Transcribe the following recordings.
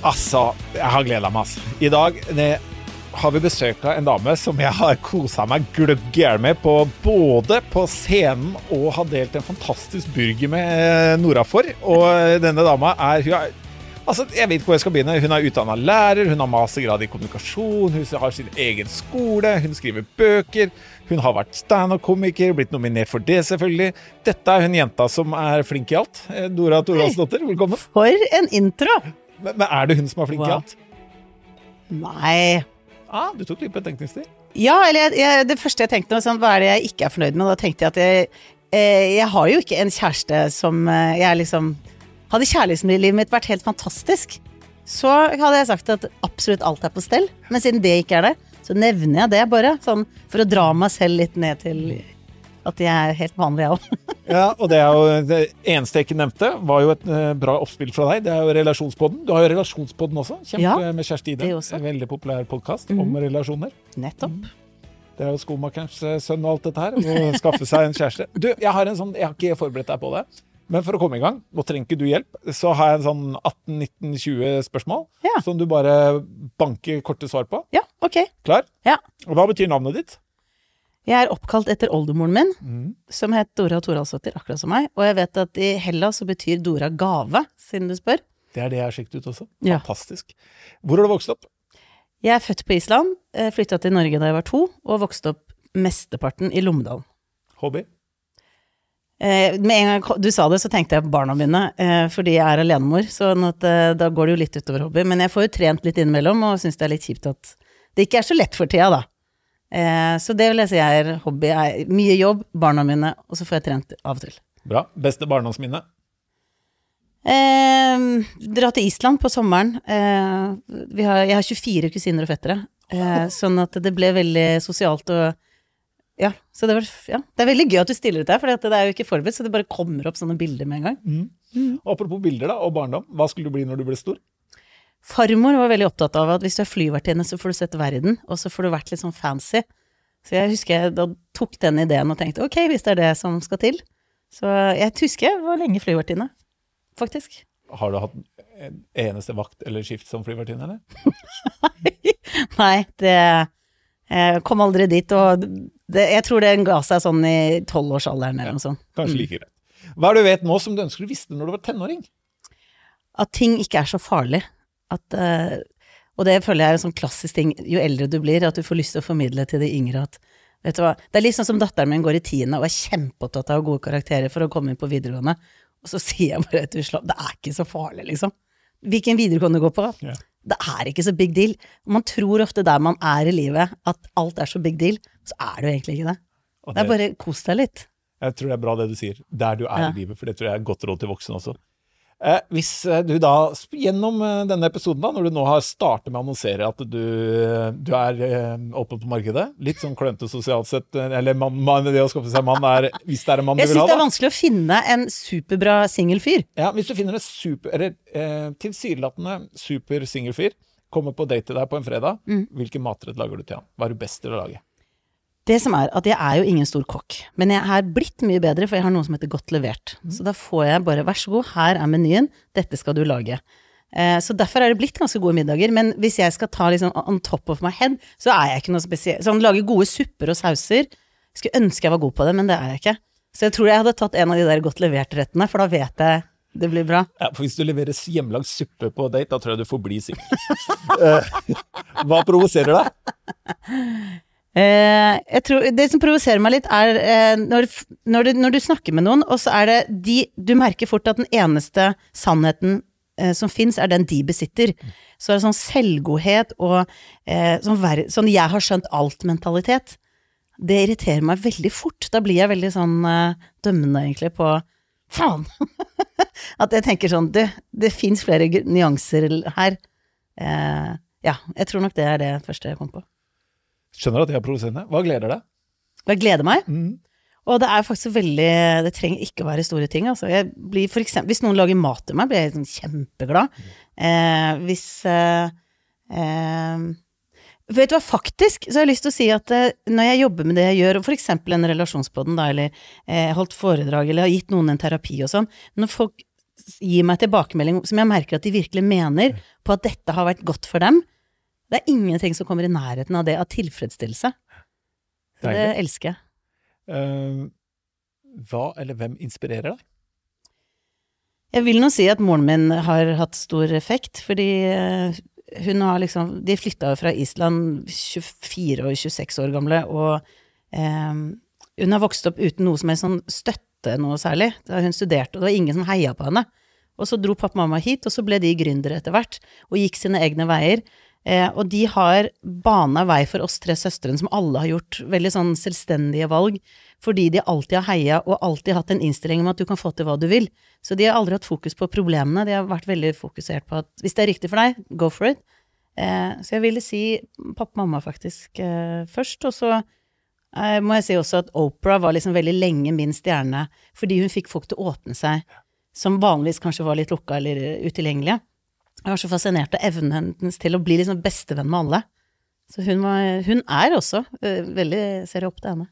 Altså, jeg har gleda meg, altså. I dag det, har vi besøk av en dame som jeg har kosa meg gløgg i hjel med, på, både på scenen og har delt en fantastisk burger med eh, Nora for. Og denne dama er, er Altså, Jeg vet hvor jeg skal begynne. Hun er utdanna lærer, hun har mastergrad i kommunikasjon, hun har sin egen skole, hun skriver bøker. Hun har vært standup-komiker, blitt nominert for det, selvfølgelig. Dette er hun jenta som er flink i alt. Nora Dora Thorvaldsdottir, velkommen. For en intro! Men, men er det hun som er flink i alt? Nei Ah, du tok litt betenkningstid. Ja, eller jeg, jeg, det første jeg tenkte var sånn, hva er det jeg ikke er fornøyd med? Da tenkte jeg at jeg, eh, jeg har jo ikke en kjæreste som eh, jeg liksom Hadde kjærlighetslivet mitt vært helt fantastisk, så hadde jeg sagt at absolutt alt er på stell. Men siden det ikke er det, så nevner jeg det bare. Sånn for å dra meg selv litt ned til at jeg er helt vanlig, jeg òg. Ja, og det er jo det eneste jeg ikke nevnte, var jo et eh, bra oppspill fra deg. Det er jo Relasjonspodden. Du har jo Relasjonspodden også. Kjempe Ja, med Kjersti Ide. veldig populær podkast om relasjoner. Nettopp. Det er jo skomakerens eh, sønn og alt dette her. Å skaffe seg en kjæreste. Du, jeg har en sånn Jeg har ikke forberedt deg på det. Men for å komme i gang, og trenger ikke du hjelp, så har jeg en sånn 18-19-20 spørsmål Ja. som du bare banker korte svar på. Ja, ok. Klar? Ja. Og hva betyr navnet ditt? Jeg er oppkalt etter oldemoren min, Mm. som het Dora Toralsdottir, akkurat som meg. Og jeg vet at i Hellas så betyr Dora gave, siden du spør. Det er det jeg har sjekket ut også. Ja. Fantastisk. Hvor har du vokst opp? Jeg er født på Island, flytta til Norge da jeg var to, og vokste opp mesteparten i Lommedalen. Hobby? Eh, med en gang du sa det, så tenkte jeg på barna mine, eh, fordi jeg er alenemor. sånn at eh, da går det jo litt utover hobby. Men jeg får jo trent litt innimellom, og syns det er litt kjipt at det ikke er så lett for tida, da. Eh, så det vil jeg si er hobby. Er mye jobb, barna mine, og så får jeg trent av og til. Bra. Beste barndomsminne? Eh, dra til Island på sommeren. Eh, vi har, jeg har 24 kusiner og fettere, eh, sånn at det ble veldig sosialt og ja, så det, var, ja, det er veldig gøy at du stiller ut der, for det er jo ikke forberedt, så det bare kommer opp sånne bilder med en gang. Og Apropos bilder da, og barndom. Hva skulle du bli når du ble stor? Farmor var veldig opptatt av at hvis du er flyvertinne, så får du sett verden, og så får du vært litt sånn fancy. Så jeg husker jeg da tok den ideen og tenkte ok, hvis det er det som skal til. Så jeg husker jeg var lenge flyvertinne, faktisk. Har du hatt en eneste vakt eller skift som flyvertinne, eller? Nei, det jeg kom aldri dit, og det, jeg tror det ga seg sånn i tolvårsalderen eller noe sånt. Kanskje like greit. Hva er det du vet nå som du ønsker du visste når du var tenåring? At ting ikke er så farlig. At, eh, og det føler jeg er en sånn klassisk ting, jo eldre du blir, at du får lyst til å formidle til de yngre at Vet du hva, det er litt sånn som datteren min går i tiende og er kjempeopptatt av gode karakterer for å komme inn på videregående, og så sier jeg bare til Slapp, det er ikke så farlig, liksom. Hvilken videregående du går på, Yeah. det er ikke så big deal. Man tror ofte der man er i livet, at alt er så big deal, så er det jo egentlig ikke det. Det, Det er bare kos deg litt. Jeg tror det er bra det du sier. Der du er Ja. i livet, for det tror jeg er godt råd til voksne også. Eh, hvis eh, du da, gjennom eh, denne episoden, da, når du nå har startet med å annonsere at du, du er åpen på markedet, litt sånn klønete sosialt sett, eller man, man, det å skaffe seg mann er, hvis det er en mann du Jeg vil syns ha, det er vanskelig å finne en superbra singelfyr. Ja, hvis du finner en super, eller eh, tilsynelatende super singelfyr, kommer på date til deg på en fredag, Mm. hvilken matrett lager du til han? Hva er du best til å lage? Det som er at jeg er jo ingen stor kokk, men jeg er blitt mye bedre, for jeg har noe som heter Godt levert. Så da får jeg bare vær så god, her er menyen, dette skal du lage. Eh, så derfor er det blitt ganske gode middager, men hvis jeg skal ta liksom on top of my head, så er jeg ikke noe spesielt. Sånn lage gode supper og sauser, skulle ønske jeg var god på det, men det er jeg ikke. Så jeg tror jeg hadde tatt en av de der godt levert-rettene, for da vet jeg det blir bra. Ja, for hvis du leverer hjemmelagd suppe på date, da tror jeg du får bli singel. Eh, Hva provoserer deg? Eh, tror, det som provoserer meg litt, er eh, når, når, du, når du snakker med noen, og så er det de Du merker fort at den eneste sannheten eh, som fins, er den de besitter. Så er det sånn selvgodhet og eh, sånn, ver sånn 'jeg har skjønt alt'-mentalitet. Det irriterer meg veldig fort. Da blir jeg veldig sånn eh, dømmende, egentlig, på, faen! at jeg tenker sånn, du, det fins flere nyanser her. Eh, ja, jeg tror nok det er det første jeg kom på. Skjønner at det er provoserende. Hva gleder deg? Hva gleder meg. Mm. Og det er faktisk veldig Det trenger ikke å være store ting. Altså. Jeg blir for eksempel, hvis noen lager mat til meg, blir jeg sånn kjempeglad. Eh, hvis eh, eh, Vet du hva, faktisk så har jeg lyst til å si at eh, når jeg jobber med det jeg gjør, og eksempel en relasjonspodden, da, eller eh, holdt foredrag, eller har gitt noen en terapi og sånn, når folk gir meg tilbakemelding som jeg merker at de virkelig mener på at dette har vært godt for dem, det er ingenting som kommer i nærheten av det av tilfredsstillelse. Så det Deilig. elsker jeg. Uh, hva eller hvem inspirerer deg? Jeg vil nå si at moren min har hatt stor effekt, fordi eh, hun har liksom De flytta jo fra Island 24 og 26 år gamle, og eh, hun har vokst opp uten noe som er sånn støtte noe særlig. Da hun studerte, og det var ingen som heia på henne. Og så dro pappa og mamma hit, og så ble de gründere etter hvert, og gikk sine egne veier. Eh, og de har bana vei for oss tre søstrene, som alle har gjort veldig sånn selvstendige valg, fordi de alltid har heia og alltid hatt en innstilling om at du kan få til hva du vil. Så de har aldri hatt fokus på problemene, de har vært veldig fokusert på at hvis det er riktig for deg, go for it. Eh, så jeg ville si pappa og mamma faktisk eh, først, og så eh, må jeg si også at Oprah var liksom veldig lenge min stjerne, fordi hun fikk folk til å åpne seg, som vanligvis kanskje var litt lukka eller utilgjengelige. Jeg var så fascinert av evnen hennes til å bli liksom bestevenn med alle. Så hun, var, hun er også eh, veldig Ser opp til henne.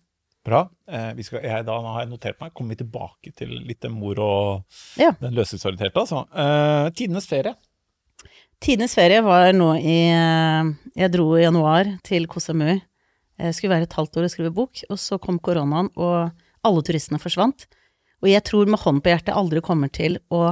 Bra. Eh, vi skal, jeg, da har jeg notert meg. Kommer vi tilbake til litt mor og Ja. den løsningsorienterte, altså. Eh, tidenes ferie. Tidenes ferie var nå i eh, Jeg dro i januar til Kosamui. Jeg skulle være et halvt år og skrive bok, og så kom koronaen, og alle turistene forsvant. Og jeg tror med hånd på hjertet aldri kommer til å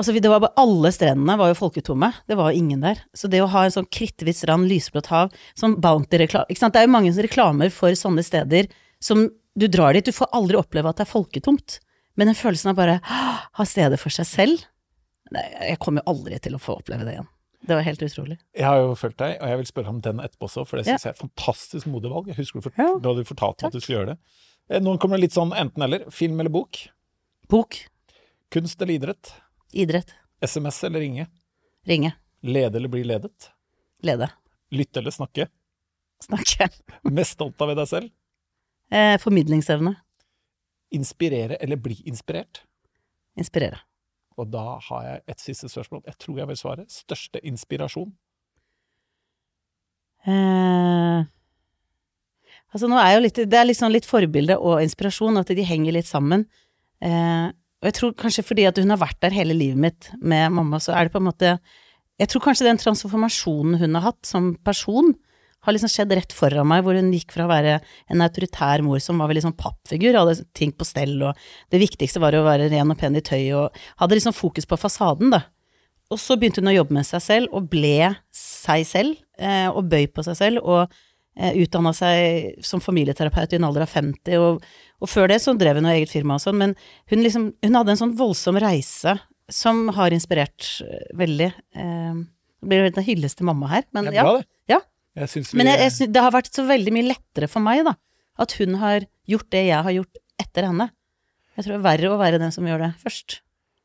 Altså, det var bare, alle strendene var jo folketomme. Det var jo ingen der. Så det å ha en sånn kritthvitt strand, lysblått hav, sånn Bounty-reklame det er jo mange reklamer for sånne steder som du drar dit, du får aldri oppleve at det er folketomt. Men den følelsen av bare å ha stedet for seg selv Nei, Jeg kommer jo aldri til å få oppleve det igjen. Det var helt utrolig. Jeg har jo fulgt deg, og jeg vil spørre om den etterpå også, for det Ja. jeg er et fantastisk modig valg. Jeg husker du, fort, Ja. da du fortalte meg at du skulle gjøre det. Noen kommer det litt sånn enten-eller. Film eller bok. Bok, Kunst eller idrett. Idrett, SMS eller ringe. ringe, Lede eller bli ledet. lede, Lytte eller snakke. snakke. Mest stolt av ved deg selv. Eh, formidlingsevne, Inspirere eller bli inspirert. inspirere. Og da har jeg et siste spørsmål. Jeg tror jeg vil svare. Største inspirasjon? Eh, altså nå er jo litt, det er liksom litt forbilde og inspirasjon, at de henger litt sammen. Eh, og jeg tror kanskje fordi at hun har vært der hele livet mitt med mamma, så er det på en måte Jeg tror kanskje den transformasjonen hun har hatt som person, har liksom skjedd rett foran meg, hvor hun gikk fra å være en autoritær mor som var veldig sånn pappfigur, hadde ting på stell, og det viktigste var å være ren og pen i tøy, og hadde liksom fokus på fasaden, da. Og så begynte hun å jobbe med seg selv, og ble seg selv, eh, og bøy på seg selv, og utdanna seg som familieterapeut i en alder av 50, og, og før det så drev hun eget firma og sånn, men hun liksom, hun hadde en sånn voldsom reise som har inspirert eh, veldig. Eh, det blir en hyllest til mamma her, men ja. bra, det. ja. Jeg vi, Men jeg, jeg synes, det har vært så veldig mye lettere for meg, da, at hun har gjort det jeg har gjort etter henne. Jeg tror det er verre å være den som gjør det først.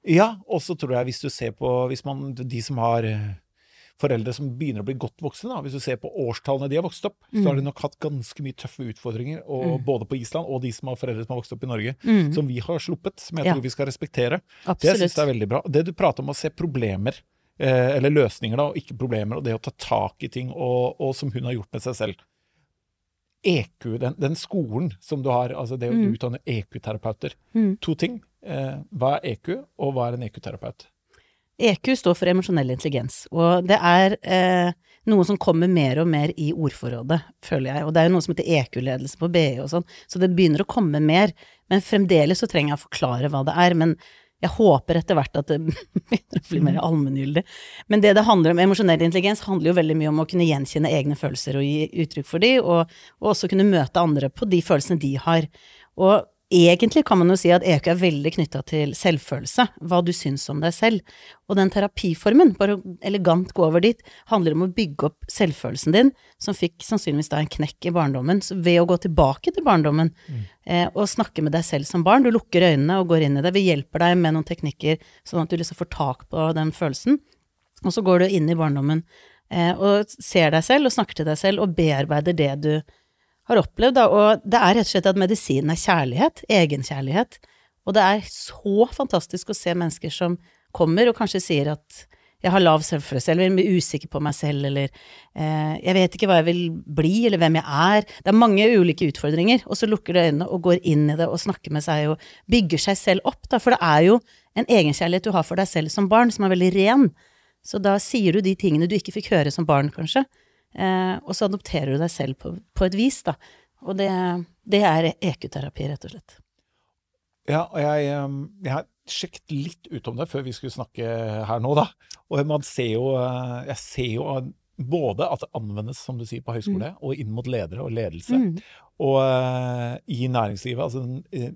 Ja, og så tror jeg hvis du ser på hvis man, De som har eh, foreldre som begynner å bli godt voksne, da, hvis du ser på årstallene de har vokst opp, så har de nok hatt ganske mye tøffe utfordringer, og, både på Island og de som har foreldre som har vokst opp i Norge, som vi har sluppet, som jeg Ja. tror vi skal respektere. Det jeg synes det er veldig bra. Det du prater om å se problemer, eh, eller løsninger, da, og ikke problemer, og det å ta tak i ting, og, og som hun har gjort med seg selv. EQ, den, den skolen som du har, altså det å utdanne EQ-terapeuter. To ting. Eh, hva er EQ, og hva er en EQ-terapeut? EQ E står for emosjonell intelligens, og det er eh, noe som kommer mer og mer i ordforrådet, føler jeg. Og det er jo noe som heter EQ-ledelse på BI og sånn, så det begynner å komme mer. Men fremdeles så trenger jeg å forklare hva det er. Men jeg håper etter hvert at det begynner å bli mer allmenngyldig. Men det det handler om, emosjonell intelligens handler jo veldig mye om å kunne gjenkjenne egne følelser og gi uttrykk for de, og, og også kunne møte andre på de følelsene de har. Og egentlig kan man jo si at EQ er veldig knytta til selvfølelse, hva du syns om deg selv. Og den terapiformen, bare elegant gå over dit, handler om å bygge opp selvfølelsen din, som fikk sannsynligvis da en knekk i barndommen, så ved å gå tilbake til barndommen mm. eh, og snakke med deg selv som barn. Du lukker øynene og går inn i det. Vi hjelper deg med noen teknikker sånn at du liksom får tak på den følelsen. Og så går du inn i barndommen eh, og ser deg selv og snakker til deg selv og bearbeider det du har opplevd, da. Og det er rett og slett at medisinen er kjærlighet, egenkjærlighet. Og det er så fantastisk å se mennesker som kommer og kanskje sier at jeg har lav selvfølelse, eller er usikker på meg selv, eller eh, jeg vet ikke hva jeg vil bli, eller hvem jeg er. Det er mange ulike utfordringer, og så lukker du øynene og går inn i det og snakker med seg og bygger seg selv opp, da. For det er jo en egenkjærlighet du har for deg selv som barn, som er veldig ren. Så da sier du de tingene du ikke fikk høre som barn, kanskje. Eh, og så adopterer du deg selv på, på et vis, da. Og det, det er EQ-terapi, rett og slett. Ja, og jeg, eh, jeg, har sjekket litt ut om det før vi skulle snakke her nå, da. Og man ser jo eh, Jeg ser jo både at det anvendes, som du sier, på høyskole, mm. og inn mot ledere og ledelse. Mm. Og uh, i næringslivet. Altså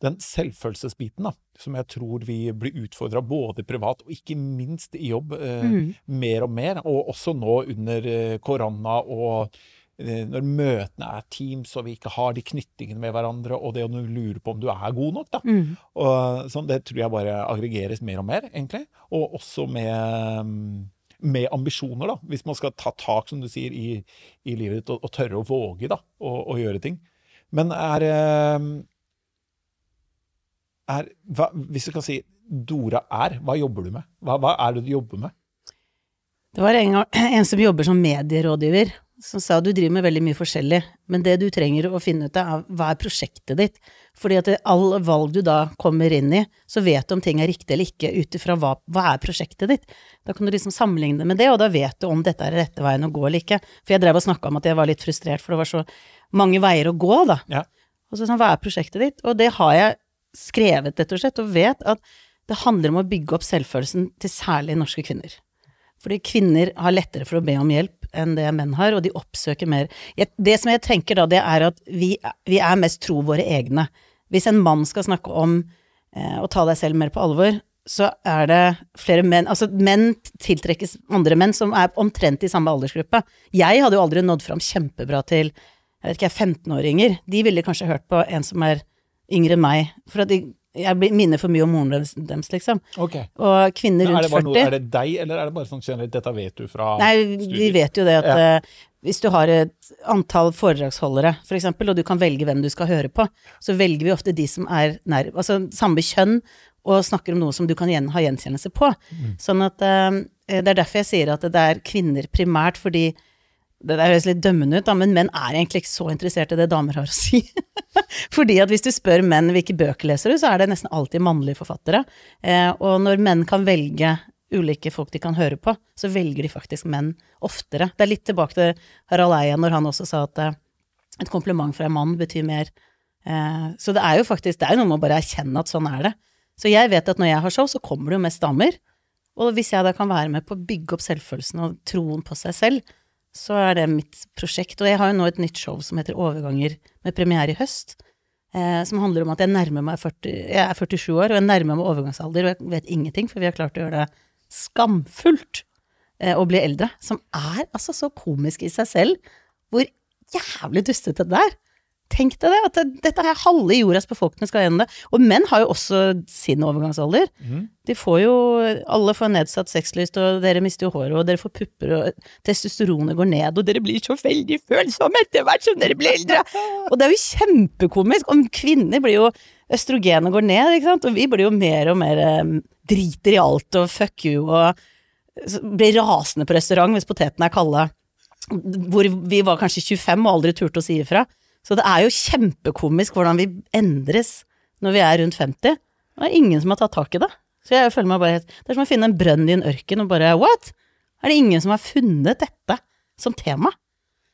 den selvfølelsesbiten da, som jeg tror vi blir utfordra både privat og ikke minst i jobb eh, mm. mer og mer, og også nå under eh, korona og eh, når møtene er Teams og vi ikke har de knyttingene med hverandre, og det å lure på om du er god nok, da. Mm. Og, sånn, det tror jeg bare aggregeres mer og mer, egentlig. Og også med, med ambisjoner, da. Hvis man skal ta tak, som du sier, i, i livet ditt og, og, tørre å våge, da, og, å gjøre ting. Men er eh, er hva, Hvis du kan si Dora er, hva jobber du med? Hva, hva er det du jobber med? Det var en, en som jobber som medierådgiver, som sa du driver med veldig mye forskjellig, men det du trenger å finne ut av, er hva er prosjektet ditt? Fordi at alle valg du da kommer inn i, så vet du om ting er riktig eller ikke ut ifra hva, hva er prosjektet ditt. Da kan du liksom sammenligne med det, og da vet du om dette er rette veien å gå eller ikke. For jeg drev og snakka om at jeg var litt frustrert, for det var så mange veier å gå, da. Ja. Og så sånn, hva er prosjektet ditt? Og det har jeg skrevet, rett og slett, og vet at det handler om å bygge opp selvfølelsen til særlig norske kvinner. Fordi kvinner har lettere for å be om hjelp enn det menn har, og de oppsøker mer. Det som jeg tenker da, det er at vi, vi er mest tro våre egne. Hvis en mann skal snakke om eh, å ta deg selv mer på alvor, så er det flere menn Altså, menn tiltrekkes andre menn som er omtrent i samme aldersgruppe. Jeg hadde jo aldri nådd fram kjempebra til jeg vet ikke, 15-åringer. De ville kanskje hørt på en som er yngre enn meg. For at de, jeg minner for mye om moren deres, liksom. Okay. Og kvinner rundt 40 noe, Er det deg, eller er det bare sånn generelt dette vet du fra Nei, studier? vi vet jo det at ja. uh, hvis du har et antall foredragsholdere, for eksempel, og du kan velge hvem du skal høre på, så velger vi ofte de som er nær, altså samme kjønn, og snakker om noe som du kan gjen, ha gjenkjennelse på. Mm. Sånn at uh, det er derfor jeg sier at det er kvinner primært, fordi det der høres litt dømmende ut, da, men menn er egentlig ikke så interessert i det damer har å si. Fordi at hvis du spør menn hvilke bøker leser du, så er det nesten alltid mannlige forfattere. Eh, og når menn kan velge ulike folk de kan høre på, så velger de faktisk menn oftere. Det er litt tilbake til Harald Eia når han også sa at eh, et kompliment fra en mann betyr mer. Eh, så det er jo faktisk det er jo noe med å bare erkjenne at sånn er det. Så jeg vet at når jeg har show, så kommer det jo mest damer. Og hvis jeg da kan være med på å bygge opp selvfølelsen og troen på seg selv, så er det mitt prosjekt. Og jeg har jo nå et nytt show som heter Overganger, med premiere i høst. Eh, som handler om at jeg nærmer meg 40, jeg er 47 år, og jeg nærmer meg overgangsalder, og jeg vet ingenting, for vi har klart å gjøre det skamfullt eh, å bli eldre. Som er altså så komisk i seg selv, hvor jævlig dustete det er. Tenk deg det, at dette her halve jordas befolkning skal gjennom det. Og menn har jo også sin overgangsalder. Mm. De får jo Alle får nedsatt sexlyst, og dere mister jo håret, og dere får pupper, og testosteronet går ned, og dere blir så veldig følsomme etter hvert som dere blir eldre. Og det er jo kjempekomisk. Om kvinner blir jo Østrogenet går ned, ikke sant, og vi blir jo mer og mer um, driter i alt og fuck you og blir rasende på restaurant hvis potetene er kalde. Hvor vi var kanskje 25 og aldri turte å si ifra. Så det er jo kjempekomisk hvordan vi endres når vi er rundt 50. Det er ingen som har tatt tak i det. Så jeg føler meg bare helt Det er som å finne en brønn i en ørken og bare what? Er det ingen som har funnet dette som tema?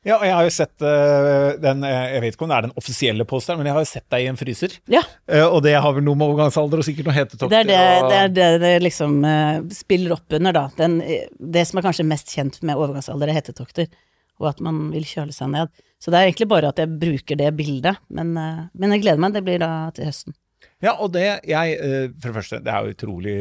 Ja, og jeg har jo sett uh, den Jeg vet ikke om det er den offisielle posteren, men jeg har jo sett deg i en fryser. Ja. Uh, og det har vel noe med overgangsalder og sikkert noe hetetokter Det er det og... det, er det, det liksom uh, spiller opp under, da. Den, det som er kanskje mest kjent med overgangsalder, er hetetokter. og at man vil kjøle seg ned. Så det er egentlig bare at jeg bruker det bildet, men, eh, men jeg gleder meg. Det blir da til høsten. Ja, og det jeg eh, For det første, det er jo utrolig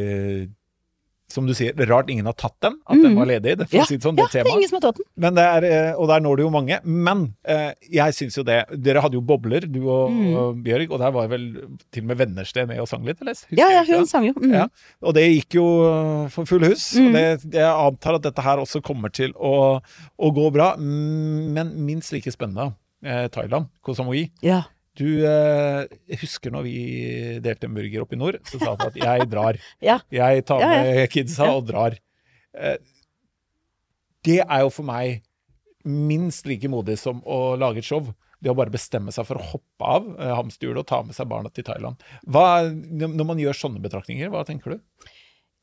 som du sier, det er rart ingen har tatt den, at den var ledig. Det, Mm. Ja, si det sånn, ja det det er ingen som har tatt den. Men det er, eh, og der når det jo mange. Men eh, jeg syns jo det Dere hadde jo bobler, du og, og Bjørg, og der var vel til og med Vennersted med og sang litt, eller? Husker Mm. Ja, ja, hun sang jo. Mm. Ja, og det gikk jo øh, for full hus. Og det, jeg antar at dette her også kommer til å, å gå bra. Mm, Men minst like spennende, eh, Thailand, Koh Samui. ja. Du eh, jeg husker når vi delte en burger oppe i nord, så sa du at jeg drar. Ja. Jeg tar Ja, ja. med kidsa Ja. og drar. Eh, det er jo for meg minst like modig som å lage et show. Det å bare bestemme seg for å hoppe av eh, hamsterhjulet og ta med seg barna til Thailand. Hva, når man gjør sånne betraktninger, hva tenker du?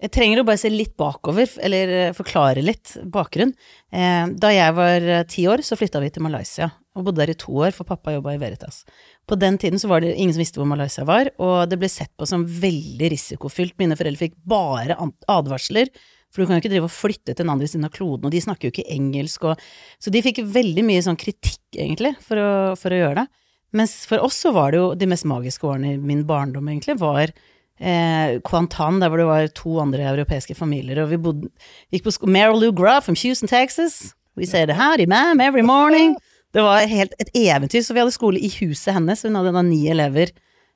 Jeg trenger å bare se litt bakover, eller forklare litt bakgrunn. Eh, da jeg var ti år, så flytta vi til Malaysia, og bodde der i to år, for pappa jobba i Veritas. På den tiden så var det ingen som visste hvor Malaysia var, og det ble sett på som veldig risikofylt. Mine foreldre fikk bare advarsler, for du kan jo ikke drive og flytte til den andre siden av kloden, og de snakker jo ikke engelsk, og Så de fikk veldig mye sånn kritikk, egentlig, for å, for å gjøre det. Mens for oss så var det jo de mest magiske årene i min barndom, egentlig, var eh, Kuantan, der hvor det var to andre europeiske familier, og vi bodde, gikk på sko Meryl Lou Gruff from Houston, Texas. We said howdy ma'am every morning. Det var helt et eventyr, så vi hadde skole i huset hennes, hun hadde da ni elever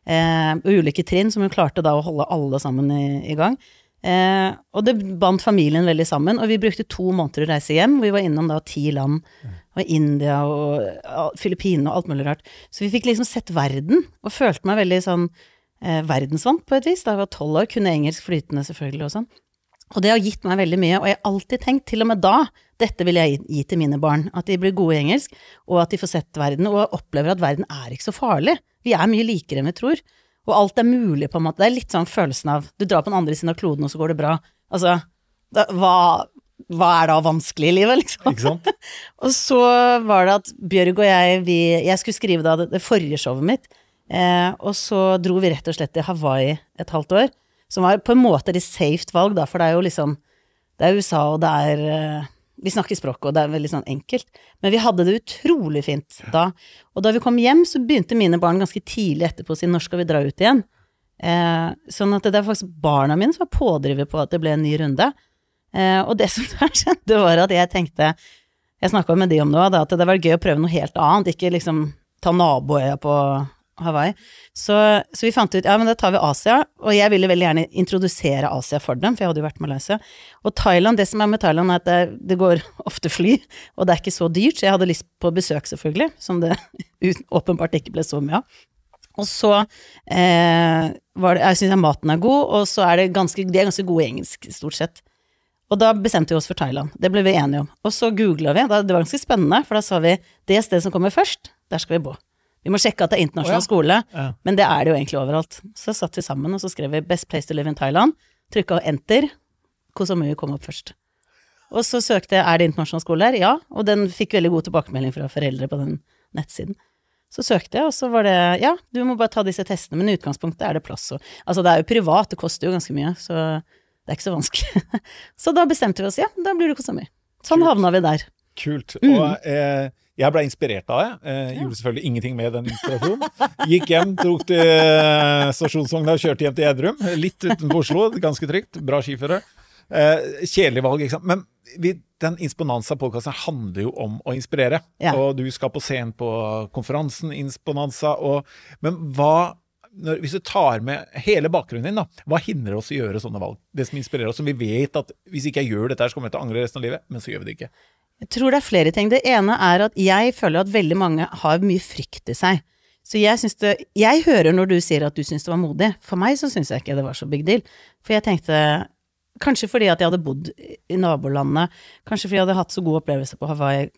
eh, ulike trinn, som hun klarte da å holde alle sammen i, i gang. Eh, og det bandt familien veldig sammen, og vi brukte to måneder å reise hjem. Vi var innom da ti land, og India og og Filippinene og alt mulig rart. Så vi fikk liksom sett verden, og følte meg veldig sånn eh, verdensvant på et vis. Da jeg var tolv år, kunne engelsk flytende selvfølgelig og sånn. Og det har gitt meg veldig mye, og jeg har alltid tenkt, til og med da, dette vil jeg gi, til mine barn. At de blir gode i engelsk, og at de får sett verden, og opplever at verden er ikke så farlig. Vi er mye likere enn vi tror. Og alt er mulig, på en måte. Det er litt sånn følelsen av du drar på den andre siden av kloden, og så går det bra. Altså, da, hva, hva er da vanskelig i livet, liksom? Ikke sant? Og så var det at Bjørg og jeg, vi, jeg skulle skrive da det, det forrige showet mitt, eh, og så dro vi rett og slett til Hawaii et halvt år, som var på en måte et safe valg, da, for det er jo liksom, det er USA, og det er, eh, vi snakker språket, og det er veldig sånn enkelt, men vi hadde det utrolig fint da. Og da vi kom hjem, så begynte mine barn ganske tidlig etterpå å si når skal vi dra ut igjen? Eh, sånn at det er faktisk barna mine som var pådriver på at det ble en ny runde. Eh, og det som da skjedde, var at jeg tenkte Jeg snakka med de om det, òg, at det vært gøy å prøve noe helt annet, ikke liksom ta naboøya på Hawaii. Så, så vi fant ut ja, men da tar vi Asia, og jeg ville veldig gjerne introdusere Asia for dem, for jeg hadde jo vært Malaysia. Og Thailand, det som er med Thailand, er at det, det går ofte fly, og det er ikke så dyrt, så jeg hadde lyst på besøk, selvfølgelig, som det åpenbart ikke ble så mye av. Og så eh, var det Jeg syns maten er god, og så er det ganske De er ganske gode i engelsk, stort sett. Og da bestemte vi oss for Thailand. Det ble vi enige om. Og så googla vi. Det var ganske spennende, for da sa vi det stedet som kommer først, der skal vi bo. Vi må sjekke at det er internasjonal oh, ja. skole, Ja. men det er det jo egentlig overalt. Så satt vi sammen, og så skrev vi 'Best place to live in Thailand'. Trykka enter. Kosamui kom opp først. Og så søkte jeg 'Er det internasjonal skole her?' Ja, og den fikk veldig god tilbakemelding fra foreldre på den nettsiden. Så søkte jeg, og så var det 'Ja, du må bare ta disse testene', men i utgangspunktet er det plass og Altså, det er jo privat, det koster jo ganske mye, så det er ikke så vanskelig. så da bestemte vi oss, ja, da blir det Kosamui. Sånn Sånn havna vi der. Kult. Mm. Eh, jeg ble inspirert av det. Eh, Gjorde selvfølgelig ingenting med den inspirasjonen. Gikk hjem, tok til eh, stasjonsvogna og kjørte hjem til Edrum. Litt utenfor Oslo, ganske trygt. Bra skifører. Eh, kjedelig valg, ikke sant. Men vi, den Insponanza-podkasten handler jo om å inspirere. Ja. Og du skal på scenen på konferansen Insponanza. Og, men hva når, Hvis du tar med hele bakgrunnen din, da, hva hindrer oss i å gjøre sånne valg? Det som inspirerer oss, som vi vet at hvis ikke jeg gjør dette, her, så kommer jeg til å angre resten av livet. Men så gjør vi det ikke. Jeg tror det er flere ting. Det ene er at jeg føler at veldig mange har mye frykt i seg. Så jeg det Jeg hører når du sier at du syns det var modig. For meg så syns jeg ikke det var så big deal. For jeg tenkte Kanskje fordi at jeg hadde bodd i nabolandet, kanskje fordi jeg hadde hatt så god opplevelse på Hawaii.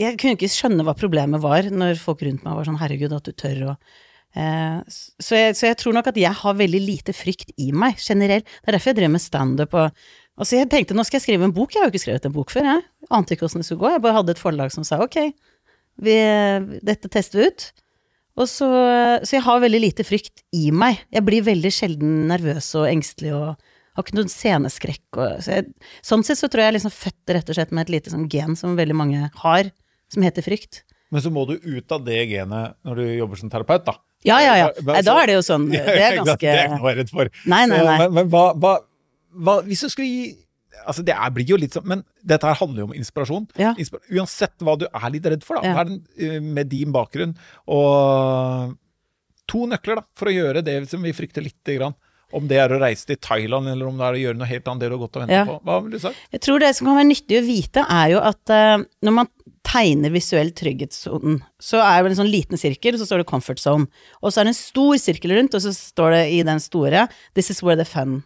Jeg kunne ikke skjønne hva problemet var når folk rundt meg var sånn 'herregud, at du tør' å eh, så, så jeg tror nok at jeg har veldig lite frykt i meg, generelt. Det er derfor jeg drev med standup og Altså, jeg tenkte nå skal jeg skrive en bok, jeg har jo ikke skrevet en bok før, jeg. Ante ikke åssen det skulle gå, jeg bare hadde et forlag som sa ok, vi, dette tester vi ut. Og så, så jeg har veldig lite frykt i meg. Jeg blir veldig sjelden nervøs og engstelig og har ikke noen sceneskrekk. Og, så jeg, sånn sett så tror jeg jeg er liksom født rett og slett med et lite sånn gen som veldig mange har. som heter frykt. Men så må du ut av det genet når du jobber som terapeut, da. Ja, ja, ja. Nei, da er det jo sånn Det er ganske Det er ikke noe jeg redd for. Nei, nei, nei. Men, men hva, hva, hva Hvis du skulle gi Altså, det er, blir jo litt sånn Men dette her handler jo om inspirasjon. Ja. Inspir uansett hva du er litt redd for, da. Ja. Den, eh, med din bakgrunn og To nøkler da, for å gjøre det som vi frykter lite grann. Om det er å reise til Thailand, eller om det er å gjøre noe helt annet det du har gått og ventet Ja. på. Hva vil du sagt? Jeg tror det som kan være nyttig å vite, er jo at uh, når man tegner visuell trygghetssonen, så er det en sånn liten sirkel, så står det comfort zone. Og så er det en stor sirkel rundt, og så står det i den store this is where the fun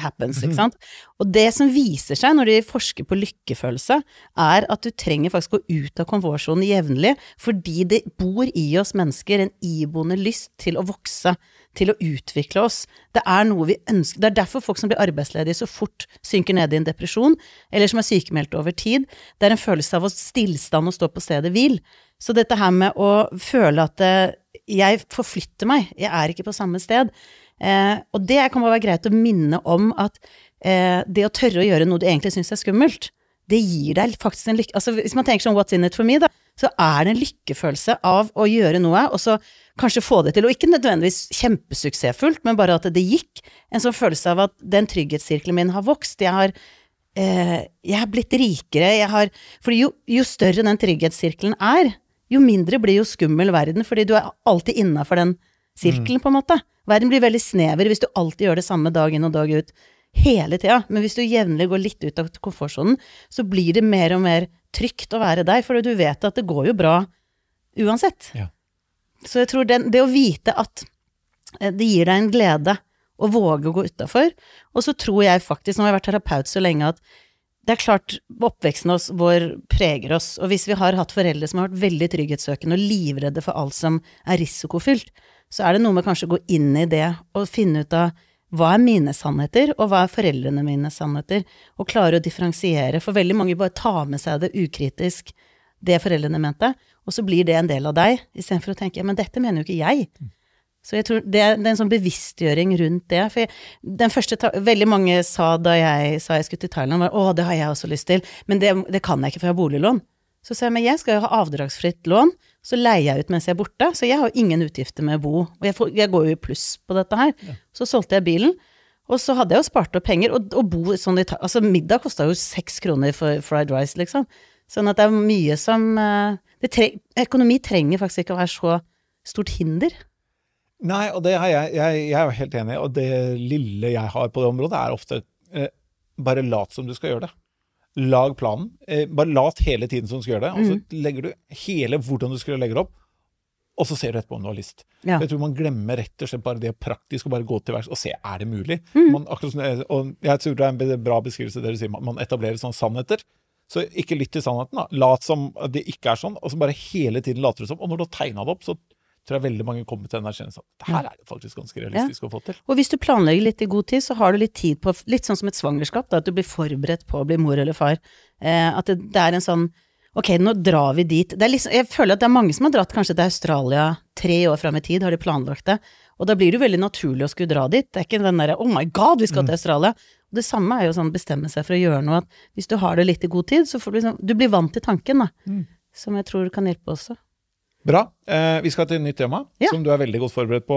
happens, ikke sant. Og det som viser seg når de forsker på lykkefølelse, er at du trenger faktisk å gå ut av komfortsonen jevnlig, fordi det bor i oss mennesker en iboende lyst til å vokse, til å utvikle oss. Det er noe vi ønsker. Det er derfor folk som blir arbeidsledige så fort synker ned i en depresjon, eller som er sykemeldt over tid. Det er en følelse av å stillstand og stå på stedet hvil. Så dette her med å føle at eh, jeg forflytter meg, jeg er ikke på samme sted. Eh, og det kan bare være greit å minne om at eh, det å tørre å gjøre noe du egentlig syns er skummelt, det gir deg faktisk en lykke... Altså hvis man tenker sånn what's in it for me, da, så er det en lykkefølelse av å gjøre noe, og så kanskje få det til, og ikke nødvendigvis kjempesuksessfullt, men bare at det gikk. En sånn følelse av at den trygghetssirkelen min har vokst. Jeg har eh, jeg har blitt rikere, jeg har For jo, jo større den trygghetssirkelen er, jo mindre blir jo skummel verden, fordi du er alltid innafor den sirkelen, på en måte. Verden blir veldig snever hvis du alltid gjør det samme dag inn og dag ut. Hele tida. Men hvis du jevnlig går litt ut av komfortsonen, så blir det mer og mer trygt å være deg, for du vet at det går jo bra uansett. Ja. Så jeg tror den, det å vite at eh, det gir deg en glede å våge å gå utafor, og så tror jeg faktisk, nå har jeg vært terapeut så lenge, at det er klart oppveksten oss, vår preger oss, og hvis vi har hatt foreldre som har vært veldig trygghetssøkende og livredde for alt som er risikofylt, så er det noe med kanskje å gå inn i det og finne ut av hva er mine sannheter, og hva er foreldrene mine sannheter, og klare å differensiere, for veldig mange bare tar med seg det ukritisk, det foreldrene mente, og så blir det en del av deg, istedenfor å tenke ja, men dette mener jo ikke jeg. Så jeg tror det det er en sånn bevisstgjøring rundt det. For jeg, den første Veldig mange sa da jeg sa jeg skulle til Thailand, var å, det har jeg også lyst til, men det, det kan jeg ikke for jeg har boliglån. Så sa jeg men jeg skal jo ha avdragsfritt lån, så leier jeg ut mens jeg er borte, så jeg har jo ingen utgifter med å bo. Og jeg, får, jeg går jo i pluss på dette her. Så solgte jeg bilen. Og så hadde jeg jo spart opp penger, og, og bo sånn i Altså, middag kosta jo seks kroner for fried rice, liksom. Sånn at det er mye som eh, det tre, Økonomi trenger faktisk ikke å være så stort hinder. Nei, og det er jeg, jeg, jeg er helt enig i, og det lille jeg har på det området, er ofte eh, bare lat som du skal gjøre det. Lag planen. Eh, bare lat hele tiden som du skal gjøre det, og Mm. så legger du hele hvordan du skulle legge det opp, og så ser du etterpå om du har lyst. Ja. Jeg tror man glemmer rett og slett bare det praktisk, og bare gå til verks og se er det mulig. Mm. Man, akkurat og jeg tror det er en bra beskrivelse dere sier, man, man etablerer sånne sannheter. Så ikke lytt til sannheten, da. Lat som det ikke er sånn, og så bare hele tiden later du som. Og når du har tegna det opp, så tror jeg veldig mange kommer til den erkjennelsen at det her er det faktisk ganske realistisk å få til. Og hvis du planlegger litt i god tid, så har du litt tid på Litt sånn som et svangerskap, da, at du blir forberedt på å bli mor eller far. Eh, at det, det er en sånn Ok, nå drar vi dit. Det er liksom, jeg føler at det er mange som har dratt kanskje til Australia tre år fram i tid, har de planlagt det. Og da blir det jo veldig naturlig å skulle dra dit. Det er ikke den derre oh my god, vi skal til Australia. Og det samme er jo sånn bestemme seg for å gjøre noe, at hvis du har det litt i god tid, så får du liksom Du blir vant til tanken, da. Som jeg tror kan hjelpe også. Bra. Eh, vi skal til et nytt tema, Ja. som du er veldig godt forberedt på.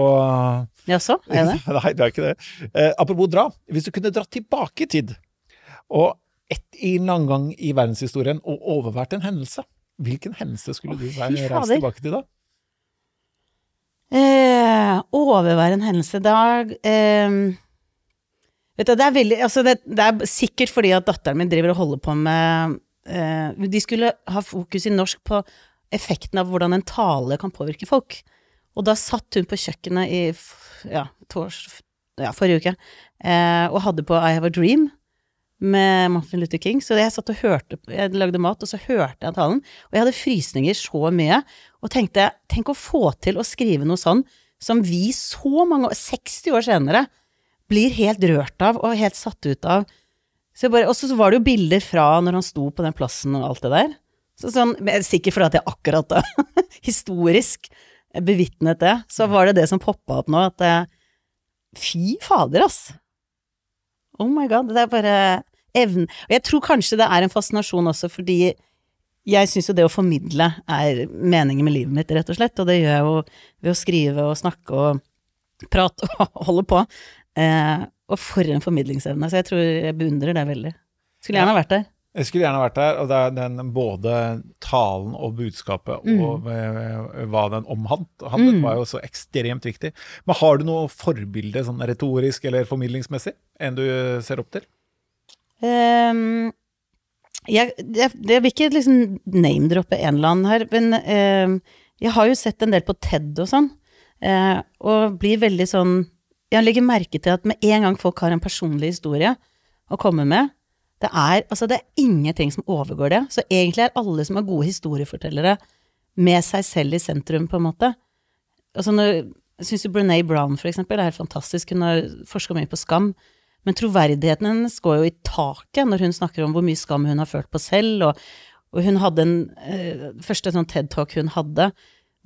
Jaså, er det det? Nei, det er ikke det. Eh, apropos dra. Hvis du kunne dratt tilbake i tid, og ett i en annen gang i verdenshistorien, og overvært en hendelse, hvilken hendelse skulle du være reist tilbake til da? Eh, overvære en hendelse da eh, Vet du, det er veldig Altså, det, det er sikkert fordi at datteren min driver og holder på med eh, De skulle ha fokus i norsk på effekten av hvordan en tale kan påvirke folk. Og da satt hun på kjøkkenet i ja, tors, ja, forrige uke eh, og hadde på I Have a Dream med Martin Luther King. Så jeg satt og hørte Jeg lagde mat, og så hørte jeg talen. Og jeg hadde frysninger så mye, og tenkte tenk å få til å skrive noe sånn som vi så mange år, 60 år senere, blir helt rørt av og helt satt ut av. Så bare, og så var det jo bilder fra når han sto på den plassen og alt det der. Så sånn, Sikkert fordi at jeg akkurat da, historisk bevitnet det, så var det det som poppa opp nå, at Fy fader, ass! Oh my god, det er bare evnen Og jeg tror kanskje det er en fascinasjon også fordi jeg syns jo det å formidle er meningen med livet mitt, rett og slett. Og det gjør jeg jo ved å skrive og snakke og prate og holde på. Eh, og for en formidlingsevne. Så jeg tror jeg beundrer det veldig. Skulle gjerne vært der. Jeg skulle gjerne vært der, og det er den, både talen og budskapet Mm. og eh, hva den omhandlet, Mm. var jo så ekstremt viktig. Men har du noe forbilde sånn retorisk eller formidlingsmessig en du ser opp til? Um, jeg, jeg, jeg vil ikke liksom name-droppe en eller annen her, men ehm, jeg har jo sett en del på TED og sånn, uh, og blir veldig sånn Jeg legger merke til at med en gang folk har en personlig historie å komme med, det er, altså det er ingenting som overgår det. Så egentlig er alle som er gode historiefortellere, med seg selv i sentrum, på en måte. Altså når, jeg syns jo Brené Brown, for eksempel, er helt fantastisk. Hun har forska mye på skam. Men troverdigheten hennes går jo i taket når hun snakker om hvor mye skam hun har følt på selv. Og, og hun hadde en øh, første sånn TED-talk hun hadde,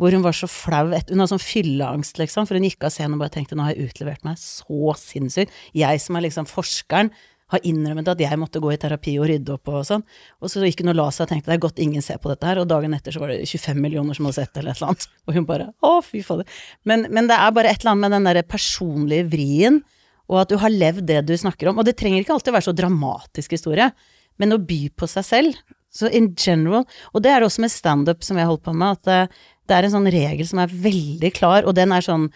hvor hun var så flau. Hun hadde sånn fylleangst, liksom, for hun gikk av scenen og bare tenkte nå har jeg utlevert meg så sinnssykt. Jeg som er liksom forskeren, har innrømmet at jeg måtte gå i terapi og rydde opp og sånn. Og så gikk hun og la seg og tenkte det er godt ingen ser på dette her, og dagen etter så var det 25 millioner som hadde sett det, eller et eller annet. Og hun bare å, fy fader. Men, men det er bare et eller annet med den derre personlige vrien, og at du har levd det du snakker om. Og det trenger ikke alltid være så dramatisk historie, men å by på seg selv. Så in general, og det er det også med standup som jeg holdt på med, at det, det er en sånn regel som er veldig klar, og den er sånn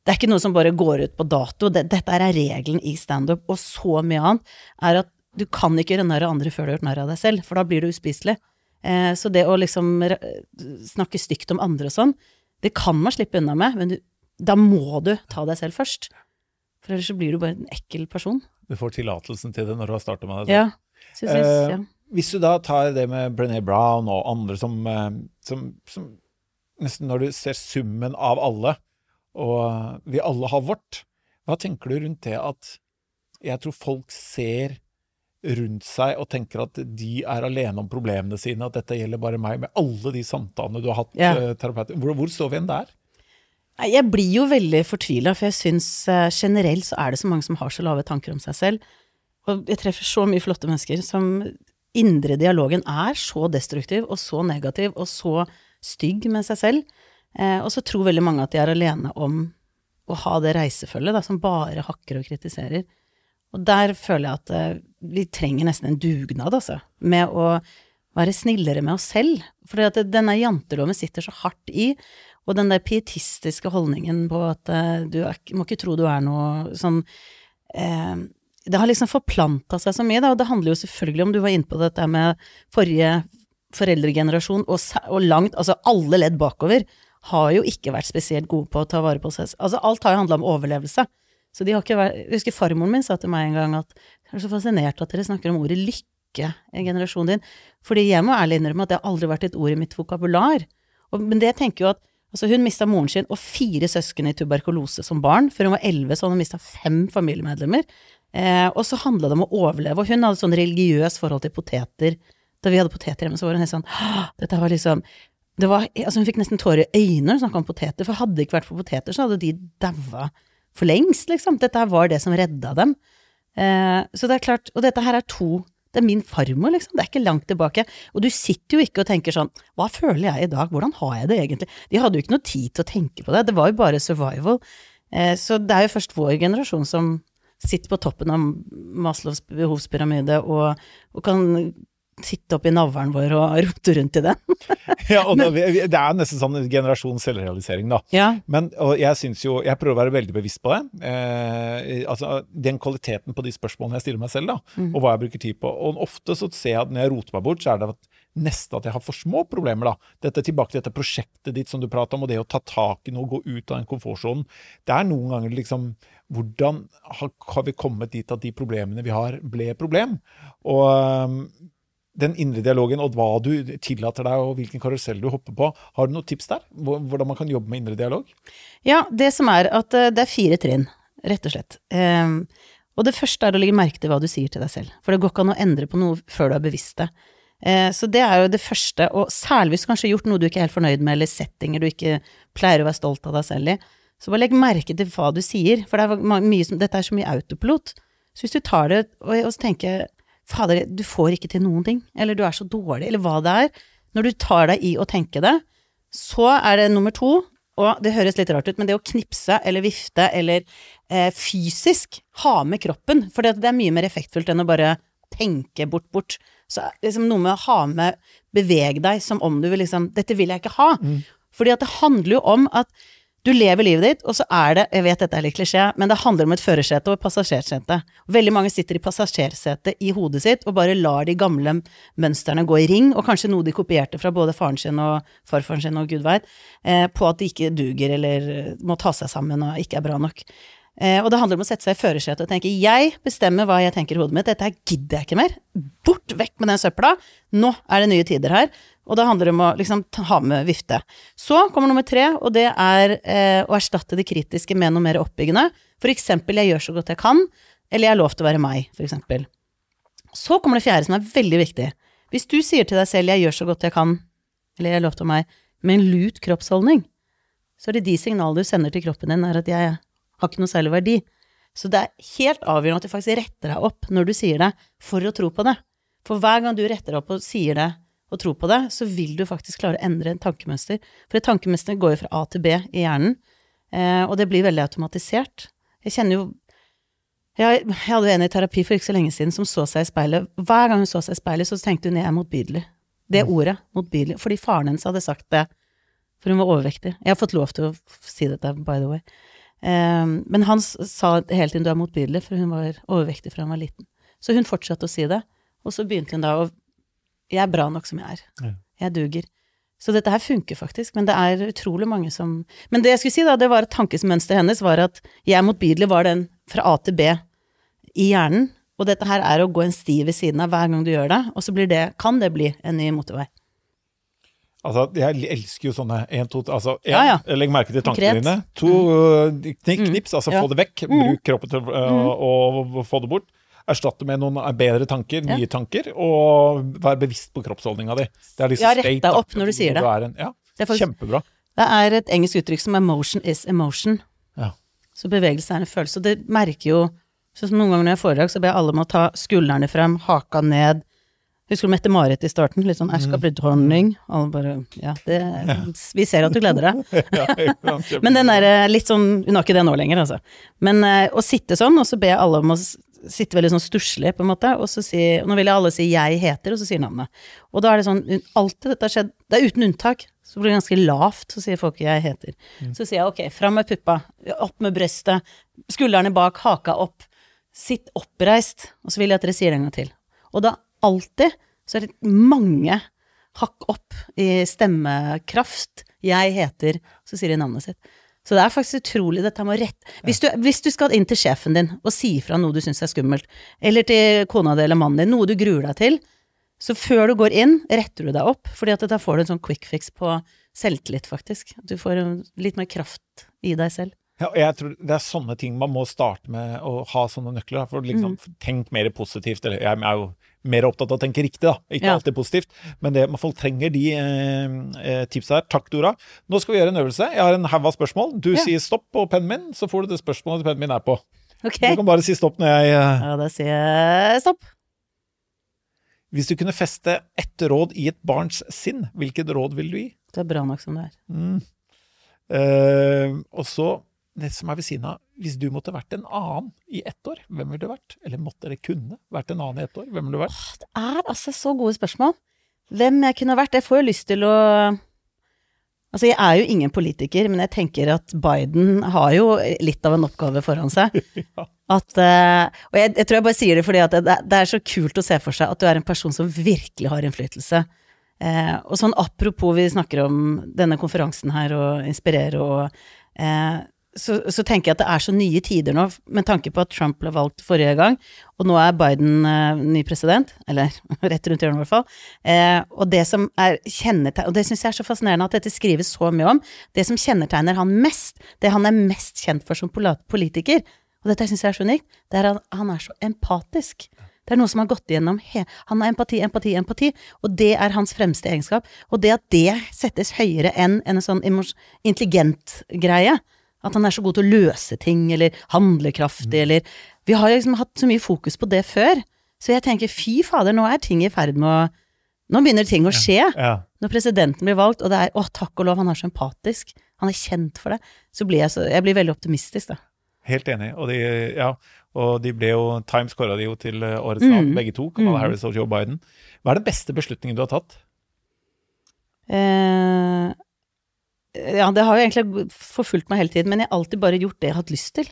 det er ikke noe som bare går ut på dato. Det, dette er regelen i standup, og så mye annet, er at du kan ikke gjøre narr av andre før du har gjort narr av deg selv, for da blir du uspiselig. Eh, så det å liksom snakke stygt om andre og sånn, det kan man slippe unna med, men du, da må du ta deg selv først. For ellers så blir du bare en ekkel person. Du får tillatelsen til det når du har starta med det. Ja. Synes Eh, ja. Hvis du da tar det med Brené Brown og andre som, eh, som, som Nesten når du ser summen av alle, og vi alle har vårt, hva tenker du rundt det at jeg tror folk ser rundt seg og tenker at de er alene om problemene sine, at dette gjelder bare meg, med alle de samtalene du har hatt, Ja. eh, terapeuter. Hvor, hvor står vi igjen der? Jeg blir jo veldig fortvila, for jeg syns eh, generelt så er det så mange som har så lave tanker om seg selv. Og jeg treffer så mye flotte mennesker som indre dialogen er så destruktiv og så negativ og så stygg med seg selv. Eh, og så tror veldig mange at de er alene om å ha det reisefølget da, som bare hakker og kritiserer. Og der føler jeg at eh, vi trenger nesten en dugnad, altså, med å være snillere med oss selv. For denne janteloven sitter så hardt i, og den der pietistiske holdningen på at eh, du er, må ikke tro du er noe sånn eh, Det har liksom forplanta seg så mye, da, og det handler jo selvfølgelig om Du var inne på dette med forrige foreldregenerasjon, og, og langt Altså alle ledd bakover har jo ikke vært spesielt gode på å ta vare på seg Altså alt har jo handla om overlevelse. Så de har ikke vært Jeg husker farmoren min sa til meg en gang at jeg er så fascinert at dere snakker om ordet lykke i generasjonen din. Fordi jeg må ærlig innrømme at det har aldri vært et ord i mitt vokabular. Og, men det tenker jo at altså hun mista moren sin og fire søsken i tuberkulose som barn. Før hun var elleve, så hadde hun mista fem familiemedlemmer. Eh, og så handla det om å overleve. Og hun hadde sånn religiøs forhold til poteter. Da vi hadde poteter hjemme, så var hun helt sånn «Åh, Dette var liksom det var, altså Hun fikk nesten tårer i øynene når hun snakka om poteter, for hadde det ikke vært for poteter, så hadde de daua for lengst, liksom. Dette her var det som redda dem. Eh, så det er klart, og dette her er to Det er min farmor, liksom. Det er ikke langt tilbake. Og du sitter jo ikke og tenker sånn Hva føler jeg i dag? Hvordan har jeg det egentlig? De hadde jo ikke noe tid til å tenke på det. Det var jo bare survival. Eh, så det er jo først vår generasjon som sitter på toppen av Maslows behovspyramide og, og kan sitte oppi navlen vår og rote rundt i den. Ja, og det, det er nesten sånn generasjon selvrealisering, da. Ja. Men og jeg synes jo, jeg prøver å være veldig bevisst på det. Eh, altså Den kvaliteten på de spørsmålene jeg stiller meg selv, da, Mm. og hva jeg bruker tid på. Og ofte så ser jeg at når jeg roter meg bort, så er det at nesten at jeg har for små problemer. da. Dette Tilbake til dette prosjektet ditt som du prater om, og det å ta tak i noe, gå ut av den komfortsonen. Det er noen ganger liksom Hvordan har, har vi kommet dit at de problemene vi har, ble problem? Og øhm, den indre dialogen og hva du tillater deg, og hvilken karusell du hopper på. Har du noen tips der? Hvordan man kan jobbe med indre dialog? Ja, det som er at eh, det er fire trinn, rett og slett. Ehm, og det første er å legge merke til hva du sier til deg selv, for det går ikke an å endre på noe før du er bevisst det. Eh, så det er jo det første, og særlig hvis du kanskje har gjort noe du ikke er helt fornøyd med, eller settinger du ikke pleier å være stolt av deg selv i, så bare legg merke til hva du sier, for det er mye dette er så mye autopilot. Så hvis du tar det og, og tenker fader, du får ikke til noen ting, eller du er så dårlig, eller hva det er, Når du tar deg i å tenke det, så er det nummer to, og det høres litt rart ut, men det å knipse eller vifte eller eh, fysisk ha med kroppen, for det, det er mye mer effektfullt enn å bare tenke bort, bort. Så liksom noe med å ha med Beveg deg som om du vil liksom Dette vil jeg ikke ha. Fordi at det handler jo om at du lever livet ditt, og så er det Jeg vet dette er litt klisjé, men det handler om et førersete og et passasjersete. Veldig mange sitter i passasjersetet i hodet sitt og bare lar de gamle mønstrene gå i ring, og kanskje noe de kopierte fra både faren sin og farfaren sin og gud veit, eh, på at de ikke duger eller eh, må ta seg sammen og ikke er bra nok. Eh, og det handler om å sette seg i førersetet og tenke jeg bestemmer hva jeg tenker i hodet mitt, dette gidder jeg ikke mer. Bort vekk med den søpla. Nå er det nye tider her. Og da handler det om å liksom ha med vifte. Så kommer nummer tre, og det er eh, å erstatte det kritiske med noe mer oppbyggende. For eksempel 'jeg gjør så godt jeg kan', eller 'jeg har lov til å være meg', for eksempel. Så kommer det fjerde, som er veldig viktig. Hvis du sier til deg selv 'jeg gjør så godt jeg kan', eller 'jeg har lov til å meg', med en lut kroppsholdning, så er det de signalene du sender til kroppen din, er at 'jeg har ikke noe særlig verdi'. Så det er helt avgjørende at du faktisk retter deg opp når du sier det, for å tro på det. For hver gang du retter deg opp og sier det og tro på det, så vil du faktisk klare å endre en tankemønster. For et tankemønster går jo fra A til B i hjernen, eh, og det blir veldig automatisert. Jeg kjenner jo jeg, jeg hadde jo en i terapi for ikke så lenge siden som så seg i speilet. Hver gang hun så seg i speilet, så tenkte hun jeg er motbydelig. Det ordet, motbydelig. Fordi faren hennes hadde sagt det. For hun var overvektig. Jeg har fått lov til å si dette, by the way. Um, men han sa hele tiden du er motbydelig, for hun var overvektig fra hun var liten. Så hun fortsatte å si det, og så begynte hun da å Jeg er bra nok som jeg er. Ja. Jeg duger. Så dette her funker faktisk, men det er utrolig mange som Men det jeg skulle si, da, det var at tankemønsteret hennes var at jeg motbydelig var den fra A til B i hjernen, og dette her er å gå en sti ved siden av hver gang du gjør det, og så blir det, kan det bli en ny motorvei. Altså, jeg elsker jo sånne én, to Altså, en, Ja, ja. legg merke til tankene Konkret. dine. To, øh, knikk, knips, altså Ja. få det vekk. Bruk kroppen til å få det bort. Erstatte med noen bedre tanker, Ja. nye tanker, og vær bevisst på kroppsholdninga di. Det er liksom Ja, rett deg opp når du sier det. Du en, ja, Det er faktisk- Kjempebra. Det er et engelsk uttrykk som er 'motion is emotion'. Ja. Så bevegelse er en følelse. Og det merker jo Sånn som noen ganger når jeg har foredrag, så ber jeg alle om å ta skuldrene frem, haka ned. Husker du Mette-Marit i starten? Litt sånn 'jeg skal bli dronning'. Alle bare Ja, det Vi ser at du gleder deg. Men den derre litt sånn Hun har ikke det nå lenger, altså. Men eh, å sitte sånn, og så ber jeg alle om å sitte veldig sånn stusslig, på en måte, og så si og Nå vil jeg alle si 'jeg heter', og så sier navnet. Og da er det sånn Alltid dette har skjedd Det er uten unntak. Så blir det ganske lavt, så sier folk 'jeg heter'. Så sier jeg ok, fram med puppa, opp med brøstet, skuldrene bak, haka opp. Sitt oppreist, og så vil jeg at dere sier det en gang til. Og da alltid så er det mange hakk opp i stemmekraft. Jeg heter Så sier de navnet sitt. Så det er faktisk utrolig dette med å rette hvis du, hvis du skal inn til sjefen din og si ifra noe du syns er skummelt, eller til kona di eller mannen din, noe du gruer deg til, så før du går inn, retter du deg opp, fordi at da får du en sånn quick fix på selvtillit, faktisk. Du får litt mer kraft i deg selv. Ja, og jeg tror Det er sånne ting man må starte med å ha sånne nøkler. For liksom, Mm. Tenk mer positivt. Eller jeg er jo mer opptatt av å tenke riktig, da. Ikke Ja. alltid positivt. Men det, folk trenger de eh, eh, tipsa her. Takk, Dora. Nå skal vi gjøre en øvelse. Jeg har en haug av spørsmål. Du Ja. sier stopp på pennen min, så får du det spørsmålet pennen min er på. Okay. Du kan bare si stopp når jeg eh, Ja, da sier jeg stopp. Hvis du kunne feste ett råd i et barns sinn, hvilket råd vil du gi? Du er bra nok som du er. Mm. Eh, og så det som er ved siden av, hvis du måtte vært en annen i ett år, hvem ville du vært? Eller måtte eller kunne vært en annen i ett år, hvem ville du vært? Det er altså så gode spørsmål. Hvem jeg kunne vært? Jeg får jo lyst til å Altså, jeg er jo ingen politiker, men jeg tenker at Biden har jo litt av en oppgave foran seg. Ja. At, eh, og jeg, jeg tror jeg bare sier det fordi at det, det er så kult å se for seg at du er en person som virkelig har innflytelse. Eh, og sånn apropos vi snakker om denne konferansen her og inspirere og eh, så, så tenker jeg at det er så nye tider nå, med tanke på at Trump ble valgt forrige gang, og nå er Biden eh, ny president, eller rett rundt hjørnet i hvert fall. Eh, og det som er kjennetegn, og det syns jeg er så fascinerende at dette skrives så mye om, det som kjennetegner han mest, det han er mest kjent for som politiker, og dette syns jeg er så unikt, det er at han er så empatisk. Det er noe som har gått igjennom Han har empati, empati, empati, og det er hans fremste egenskap. Og det at det settes høyere enn en sånn intelligent greie, at han er så god til å løse ting, eller handlekraftig, eller Vi har liksom hatt så mye fokus på det før, så jeg tenker fy fader, nå er ting i ferd med å Nå begynner ting å skje. Ja. Når presidenten blir valgt, og det er 'å, takk og lov, han er så empatisk', han er kjent for det, så blir jeg så Jeg blir veldig optimistisk, da. Helt enig. Og de, ja, og de ble jo Times kåra de jo til eh, årets navn, Mm. begge to. Kamala Mm. Harris og Joe Biden. Hva er den beste beslutningen du har tatt? Eh, ja, det har jo egentlig forfulgt meg hele tiden, men jeg har alltid bare gjort det jeg har hatt lyst til.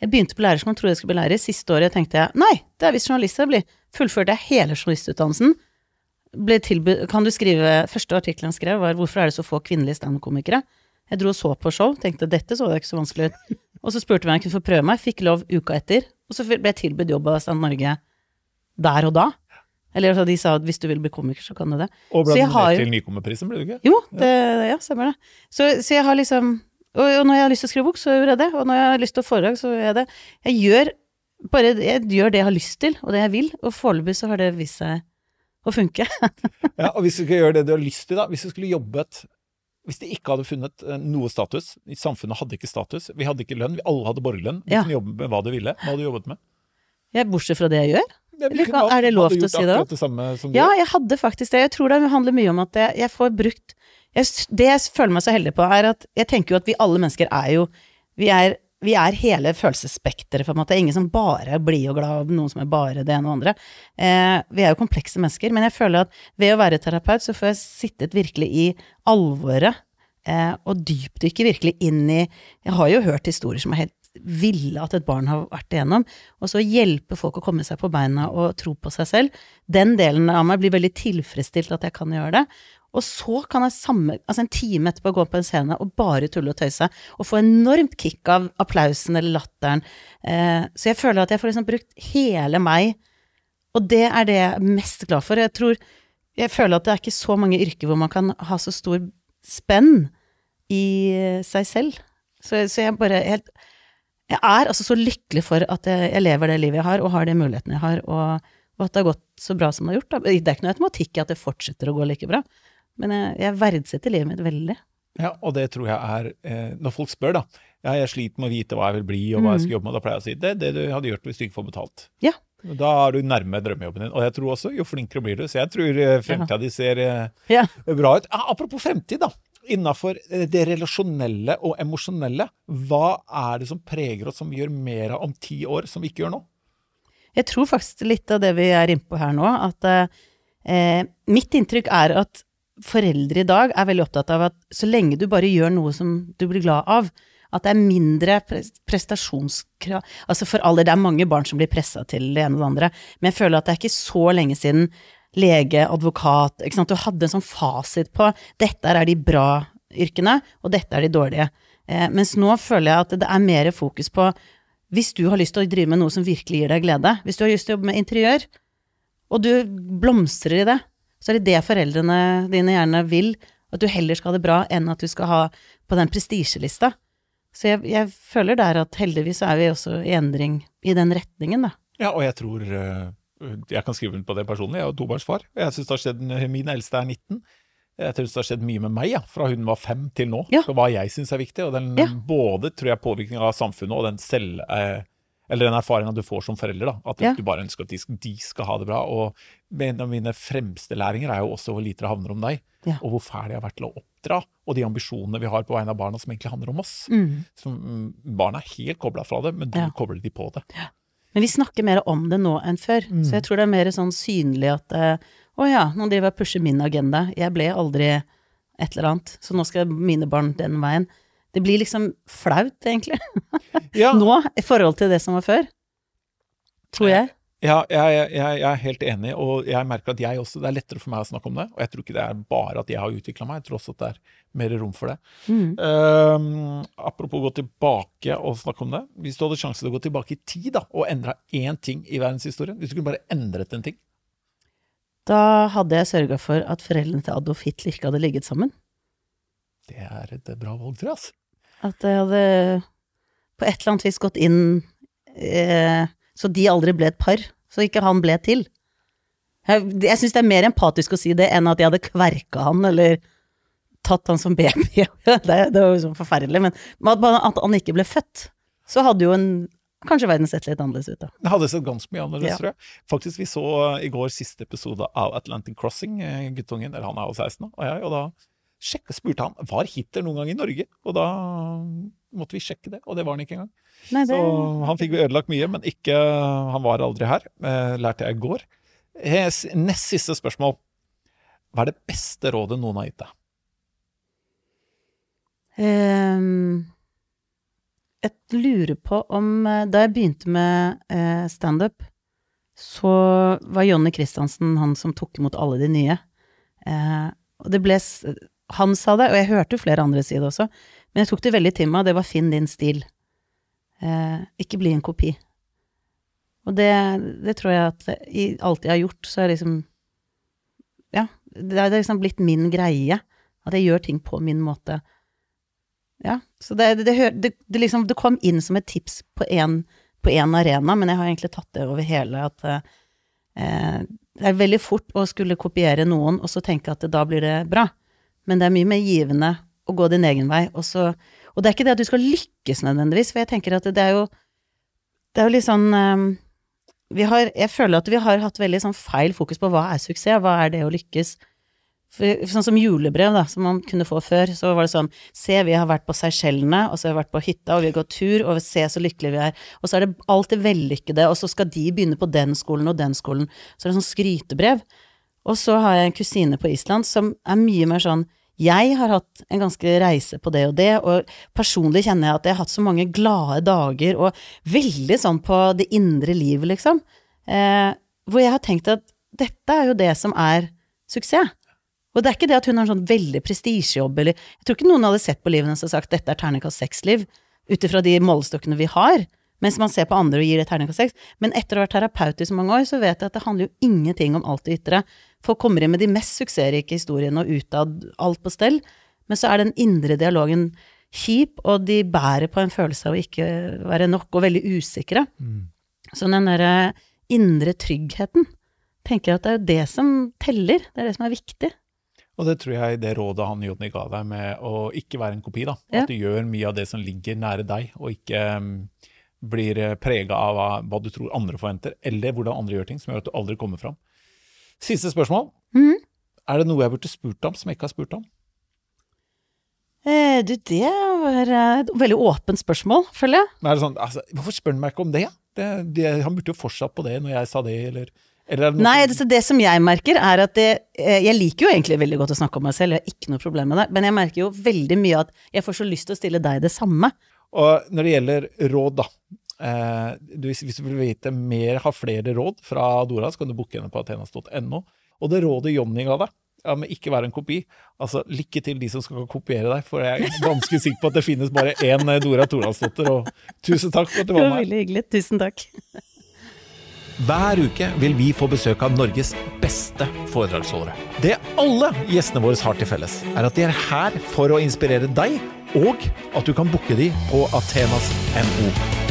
Jeg begynte på lærerskolen, trodde jeg skulle bli lærer. Siste året tenkte jeg nei, det er visst journalist jeg blir. Fullførte jeg hele journalistutdannelsen. Tilbud, kan du skrive Første artikkelen jeg skrev, var 'Hvorfor er det så få kvinnelige standup-komikere?' Jeg dro og så på show, tenkte dette så det ikke så vanskelig ut. Og så spurte jeg om jeg kunne få prøve meg, fikk lov uka etter. Og så ble jeg tilbudt jobb av Stand Norge der og da. Eller altså, de sa at hvis du vil bli komiker, så kan du det. Og ble Så du har til Nykommerprisen, ble du ikke? Jo, det, ja, stemmer det. Så, så jeg har liksom og, og når jeg har lyst til å skrive bok, så gjør jeg det. Og når jeg har lyst til å foredrag, så gjør jeg det. Jeg gjør bare jeg gjør det jeg har lyst til, og det jeg vil. Og foreløpig så har det vist seg å funke. Ja, og hvis du skal gjøre det du har lyst til, da. Hvis du skulle jobbet Hvis de ikke hadde funnet eh, noe status, samfunnet hadde ikke status, vi hadde ikke lønn, vi alle hadde borgerlønn, du Ja. kunne jobbe med hva du ville. Hva hadde du jobbet med? Jeg, bortsett fra det jeg gjør. Kan- er det lov til å si det det Ja, jeg hadde faktisk det. Jeg tror det handler mye om at jeg, jeg får brukt jeg, Det jeg føler meg så heldig på, er at jeg tenker jo at vi alle mennesker er jo Vi er, vi er hele følelsesspekteret, på en måte. Ingen som bare er blid og glad, og noen som er bare det ene og andre. Eh, vi er jo komplekse mennesker, men jeg føler at ved å være terapeut, så får jeg sittet virkelig i alvoret, eh, og dypdykke virkelig inn i Jeg har jo hørt historier som er helt ville at et barn har vært igjennom, og så hjelpe folk å komme seg på beina og tro på seg selv. Den delen av meg blir veldig tilfredsstilt at jeg kan gjøre det. Og så kan jeg samme, altså en time etterpå gå på en scene og bare tulle og tøyse, og få enormt kick av applausen eller latteren. Eh, så jeg føler at jeg får liksom brukt hele meg, og det er det jeg er mest glad for. Jeg tror, jeg føler at det er ikke så mange yrker hvor man kan ha så stor spenn i seg selv. Så, så jeg bare helt Jeg er altså så lykkelig for at jeg, jeg lever det livet jeg har, og har de mulighetene jeg har, og, og at det har gått så bra som det har gjort. Da. Det er ikke noe automatikk i at det fortsetter å gå like bra, men jeg, jeg verdsetter livet mitt veldig. Ja, og det tror jeg er eh, Når folk spør, da Ja, jeg sliter med å vite hva jeg vil bli, og hva jeg skal jobbe med, da pleier jeg å si det er det du hadde gjort hvis du ikke får betalt. Ja. Da er du nærme drømmejobben din. Og jeg tror også, jo flinkere blir du. Så jeg tror eh, fremtida di ser eh, Ja. bra ut. Ah, apropos fremtid, da. Innafor eh, det relasjonelle og emosjonelle, hva er det som preger oss som vi gjør mer av om ti år, som vi ikke gjør nå? Jeg tror faktisk litt av det vi er innpå her nå, at eh, mitt inntrykk er at foreldre i dag er veldig opptatt av at så lenge du bare gjør noe som du blir glad av, at det er mindre prestasjonskrav Altså for alle, det er mange barn som blir pressa til det ene og det andre, men jeg føler at det er ikke så lenge siden lege, advokat ikke sant? Du hadde en sånn fasit på dette er de bra yrkene, og dette er de dårlige. Eh, mens nå føler jeg at det er mer fokus på hvis du har lyst til å drive med noe som virkelig gir deg glede, hvis du har lyst til å jobbe med interiør, og du blomstrer i det, så er det det foreldrene dine gjerne vil, at du heller skal ha det bra enn at du skal ha på den prestisjelista. Så jeg, jeg føler der at heldigvis er vi også i endring i den retningen, da. Ja, og jeg tror eh, Jeg kan skrive under på det personlig, jeg er jo tobarnsfar. Jeg synes det har skjedd, Min eldste er 19. Jeg tror det har skjedd mye med meg, ja, fra hun var fem til nå. Ja. Så hva jeg syns er viktig. Og den Ja. både tror jeg påvirkning av samfunnet og den selv... Eh, eller den erfaringa du får som forelder, da. At Ja. du bare ønsker at de, skal- de skal ha det bra. Og en av mine fremste læringer er jo også hvor lite det handler om deg. Ja. Og hvor fæl jeg har vært til å oppdra. Og de ambisjonene vi har på vegne av barna som egentlig handler om oss. Mm. Som, mm, barna er helt kobla fra det, men du Ja. kobler de på det. Men vi snakker mer om det nå enn før, så jeg tror det er mer sånn synlig at eh, å ja, nå driver jeg og pusher min agenda, jeg ble aldri et eller annet, så nå skal mine barn den veien. Det blir liksom flaut, egentlig, Ja. nå i forhold til det som var før. Tror jeg. Ja, jeg, jeg, jeg er helt enig, og jeg merker at jeg også, det er lettere for meg å snakke om det. Og jeg tror ikke det er bare at jeg har utvikla meg, jeg tror også at det er mer rom for det. Mm. Ehm, apropos gå tilbake og snakke om det. Hvis du hadde sjanse til å gå tilbake i tid da, og endre én ting i verdenshistorien, hvis du kunne bare endret en ting Da hadde jeg sørga for at foreldrene til Adolf Hitler ikke hadde ligget sammen. Det er et bra valg, tror jeg. At jeg hadde på et eller annet vis gått inn eh, så de aldri ble et par, så ikke han ble til. Jeg, jeg syns det er mer empatisk å si det enn at jeg hadde kverka han eller tatt han som baby. det, det var jo sånn forferdelig, men at, at han ikke ble født. Så hadde jo en kanskje verden sett litt annerledes ut, da. Det hadde sett ganske mye annerledes, Ja. tror jeg. Faktisk, vi så i går siste episode av Atlantic Crossing, eh, guttungen, eller han er jo 16 nå, og jeg, og da sjekka, spurte han var Hitler noen gang i Norge, og da måtte vi sjekke det, og det var han ikke engang. Nei, det, Så han fikk ødelagt mye, men ikke, han var aldri her, eh, lærte jeg i går. Eh, Nest siste spørsmål. Hva er det beste rådet noen har gitt deg? Um, jeg lurer på om eh, Da jeg begynte med eh, standup, så var Jonny Christiansen han som tok imot alle de nye. Uh, og det ble Han sa det, og jeg hørte jo flere andre si det også, men jeg tok det veldig til meg, det var 'finn din stil'. Eh, ikke bli en kopi. Og det, det tror jeg at i alt jeg har gjort, så er liksom Ja, det er liksom blitt min greie. At jeg gjør ting på min måte. Ja, så det, det, det, det, liksom, kom inn som et tips på én en arena, men jeg har egentlig tatt det over hele at eh, det er veldig fort å skulle kopiere noen, og så tenke at da blir det bra. Men det er mye mer givende å gå din egen vei. Og, så, og det er ikke det at du skal lykkes nødvendigvis, for jeg tenker at det, er jo Det er jo litt sånn eh, vi har, Jeg føler at vi har hatt veldig sånn feil fokus på hva er suksess, hva er det å lykkes. For, sånn som julebrev, da, som man kunne få før, så var det sånn Se, vi har vært på Seychellene, og så har vi vært på hytta, og vi har gått tur, og se så lykkelige vi er. Og så er det alltid vellykkede, og så skal de begynne på den skolen og den skolen. Så er det sånn skrytebrev. Og så har jeg en kusine på Island som er mye mer sånn jeg har hatt en ganske reise på det og det, og personlig kjenner jeg at jeg har hatt så mange glade dager, og veldig sånn på det indre livet, liksom. Eh, hvor jeg har tenkt at dette er jo det som er suksess. Og det er ikke det at hun har en sånn veldig prestisjejobb, eller Jeg tror ikke noen hadde sett på livet hennes og sagt dette er terningkast seks-liv, ut ifra de målestokkene vi har, mens man ser på andre og gir det terningkast seks. Men etter å ha vært terapeut i så mange år, så vet jeg at det handler jo ingenting om alt det ytre. Folk kommer inn med de mest suksessrike historiene og utad, alt på stell, men så er den indre dialogen kjip, og de bærer på en følelse av å ikke være nok, og veldig usikre. Så den derre indre tryggheten, tenker jeg at det er jo det som teller, det er det som er viktig. Og det tror jeg det rådet han Jonny ga deg med å ikke være en kopi, da. Ja. At du gjør mye av det som ligger nære deg, og ikke um, blir prega av hva du tror andre forventer, eller hvordan andre gjør ting, som gjør at du aldri kommer fram. Siste spørsmål. Mm. Er det noe jeg burde spurt om som jeg ikke har spurt om? Eh, du, det var eh, et veldig åpent spørsmål, føler jeg. Men er det sånn, altså, hvorfor spør han meg ikke om det? det, det han burde jo fortsatt på det når jeg sa det, eller, eller er det Nei, det, det som jeg merker, er at det, eh, Jeg liker jo egentlig veldig godt å snakke om meg selv, jeg har ikke noe problem med det, men jeg merker jo veldig mye at jeg får så lyst til å stille deg det samme. Og når det gjelder råd, da. Eh, du, hvis, hvis du vil vite mer, ha flere råd fra Dora, så kan du booke henne på athenas.no. Og det rådet Jonny ga deg, ja, men ikke være en kopi Altså, lykke til de som skal kopiere deg, for jeg er ganske sikker på at det finnes bare én eh, Dora Toralsdotter. Og tusen takk for at du Det var var med. veldig hyggelig. Tusen takk. Hver uke vil vi få besøk av Norges beste foredragsholdere. Det alle gjestene våre har til felles, er at de er her for å inspirere deg, og at du kan booke de på athenas.no.